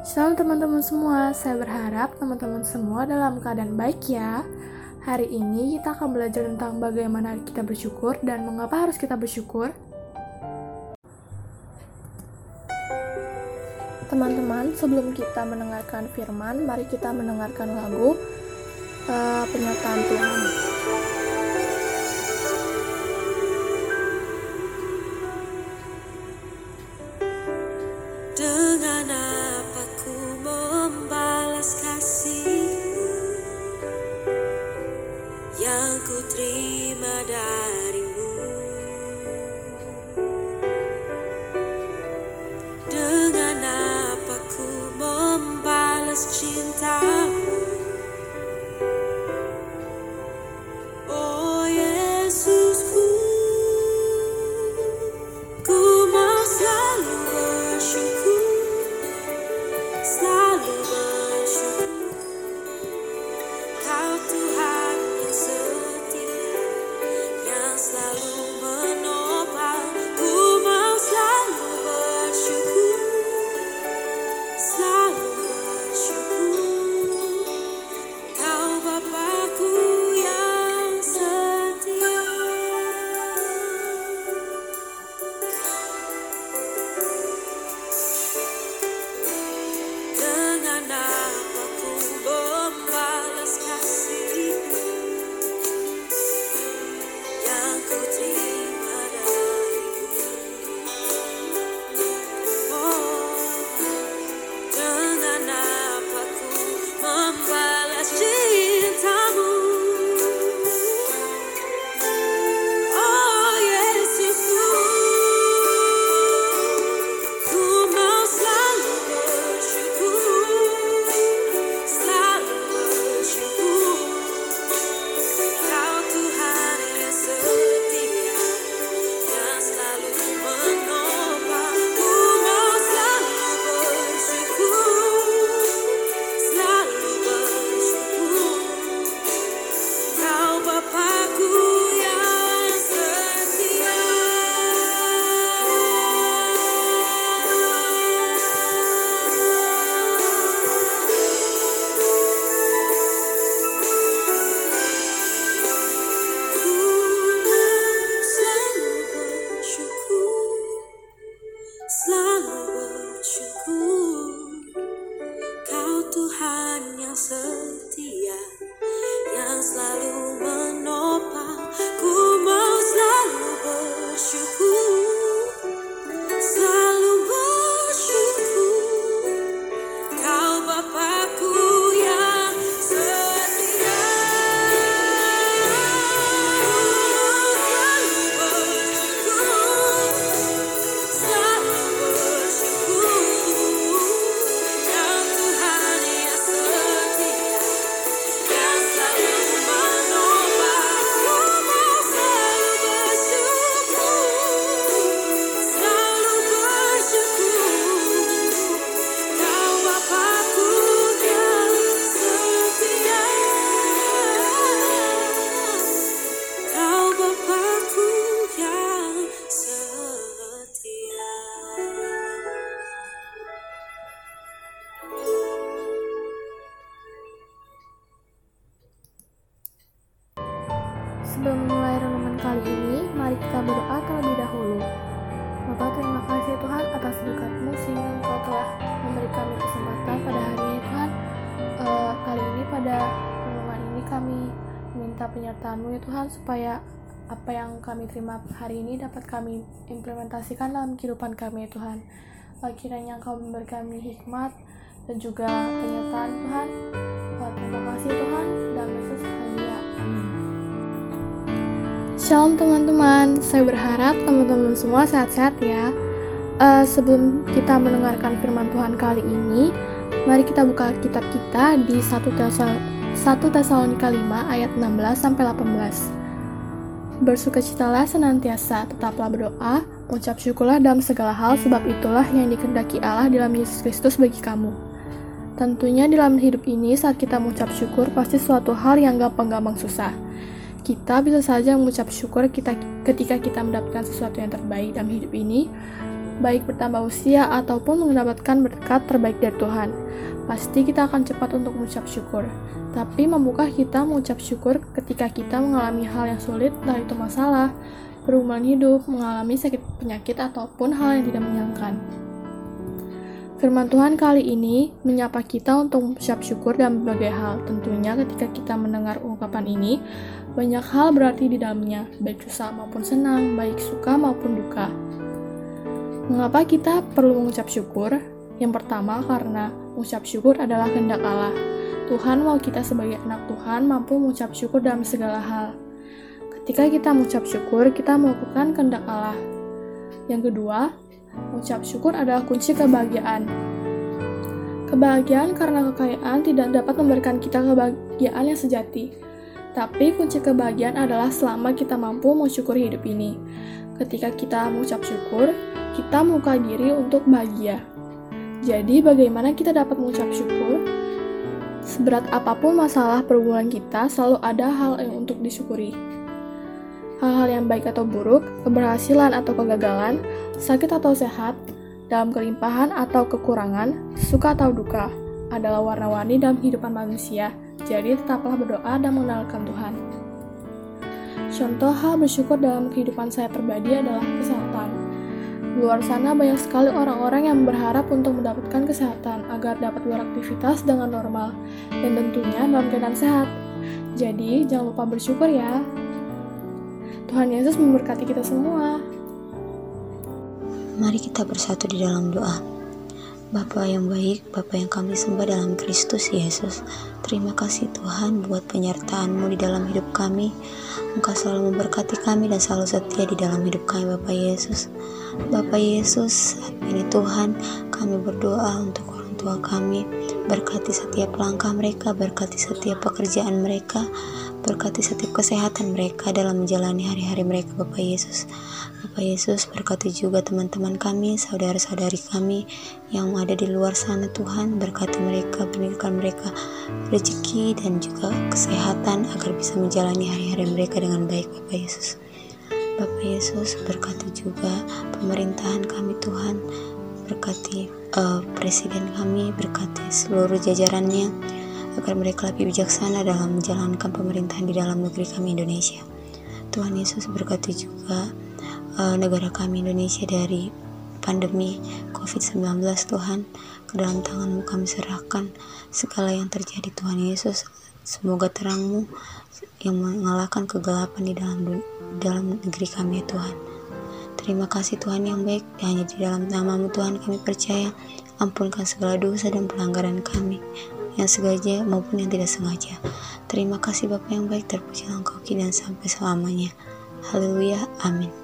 Shalom teman-teman semua, saya berharap teman-teman semua dalam keadaan baik ya. Hari ini kita akan belajar tentang bagaimana kita bersyukur dan mengapa harus kita bersyukur. Teman-teman, sebelum kita mendengarkan firman, mari kita mendengarkan lagu uh, penyataan Tuhan. ku terima dan Sebelum penyertaan-Mu ya Tuhan supaya apa yang kami terima hari ini dapat kami implementasikan dalam kehidupan kami ya Tuhan. Uh, kiranya Engkau memberi kami hikmat dan juga penyertaan Tuhan. Uh, terima kasih Tuhan. Dalam Yesus Shalom teman-teman, saya berharap teman-teman semua sehat-sehat ya. Uh, sebelum kita mendengarkan firman Tuhan kali ini, mari kita buka kitab kita di 1 Tesalonika 5 ayat 16 sampai 18. Bersukacitalah senantiasa, tetaplah berdoa, mengucap syukurlah dalam segala hal sebab itulah yang dikehendaki Allah dalam Yesus Kristus bagi kamu. Tentunya dalam hidup ini saat kita mengucap syukur pasti suatu hal yang gampang-gampang susah kita bisa saja mengucap syukur kita ketika kita mendapatkan sesuatu yang terbaik dalam hidup ini. Baik bertambah usia ataupun mendapatkan berkat terbaik dari Tuhan. Pasti kita akan cepat untuk mengucap syukur. Tapi mampukah kita mengucap syukur ketika kita mengalami hal yang sulit, entah itu masalah, pergumulan hidup, mengalami sakit penyakit, ataupun hal yang tidak menyenangkan? Firman Tuhan kali ini menyapa kita untuk mengucap syukur dalam berbagai hal. Tentunya ketika kita mendengar ungkapan ini, banyak hal berarti di dalamnya, baik susah maupun senang, baik suka maupun duka. Mengapa kita perlu mengucap syukur? Yang pertama karena mengucap syukur adalah kehendak Allah. Tuhan mau kita sebagai anak Tuhan mampu mengucap syukur dalam segala hal. Ketika kita mengucap syukur, kita melakukan kehendak Allah. Yang kedua, Mengucap syukur adalah kunci kebahagiaan. Kebahagiaan karena kekayaan tidak dapat memberikan kita kebahagiaan yang sejati. Tapi kunci kebahagiaan adalah selama kita mampu mensyukuri hidup ini. Ketika kita mengucap syukur, kita membuka diri untuk bahagia. Jadi, bagaimana kita dapat mengucap syukur? Seberat apa pun masalah perhubungan kita, selalu ada hal yang untuk disyukuri hal-hal yang baik atau buruk, keberhasilan atau kegagalan, sakit atau sehat, dalam kelimpahan atau kekurangan, suka atau duka, adalah warna-warni dalam kehidupan manusia. Jadi tetaplah berdoa dan mengenalkan Tuhan. Contoh hal bersyukur dalam kehidupan saya pribadi adalah kesehatan. Di luar sana banyak sekali orang-orang yang berharap untuk mendapatkan kesehatan agar dapat beraktivitas dengan normal dan tentunya dalam keadaan sehat. Jadi, jangan lupa bersyukur ya. Tuhan Yesus memberkati kita semua. Mari kita bersatu di dalam doa. Bapa yang baik, Bapa yang kami sembah dalam Kristus Yesus. Terima kasih Tuhan buat penyertaan-Mu di dalam hidup kami. Engkau selalu memberkati kami dan selalu setia di dalam hidup kami Bapak Yesus. Bapak Yesus, saat ini Tuhan, kami berdoa untuk orang tua kami. Berkati setiap langkah mereka, berkati setiap pekerjaan mereka, Berkati setiap kesehatan mereka dalam menjalani hari-hari mereka Bapak Yesus. Bapak Yesus berkati juga teman-teman kami, saudara-saudari kami yang ada di luar sana Tuhan. Berkati mereka, berikan mereka rezeki dan juga kesehatan agar bisa menjalani hari-hari mereka dengan baik Bapak Yesus. Bapak Yesus berkati juga pemerintahan kami Tuhan. Berkati uh, presiden kami, berkati seluruh jajarannya agar mereka lebih bijaksana dalam menjalankan pemerintahan di dalam negeri kami Indonesia. Tuhan Yesus berkati juga uh, negara kami Indonesia dari pandemi COVID-19 Tuhan. Ke dalam tanganmu kami serahkan segala yang terjadi Tuhan Yesus. Semoga terangmu yang mengalahkan kegelapan di dalam dalam negeri kami ya Tuhan terima kasih Tuhan yang baik hanya di dalam namamu Tuhan kami percaya ampunkan segala dosa dan pelanggaran kami yang sengaja maupun yang tidak sengaja. Terima kasih Bapak yang baik, terpuji engkau dan sampai selamanya. Haleluya, amin.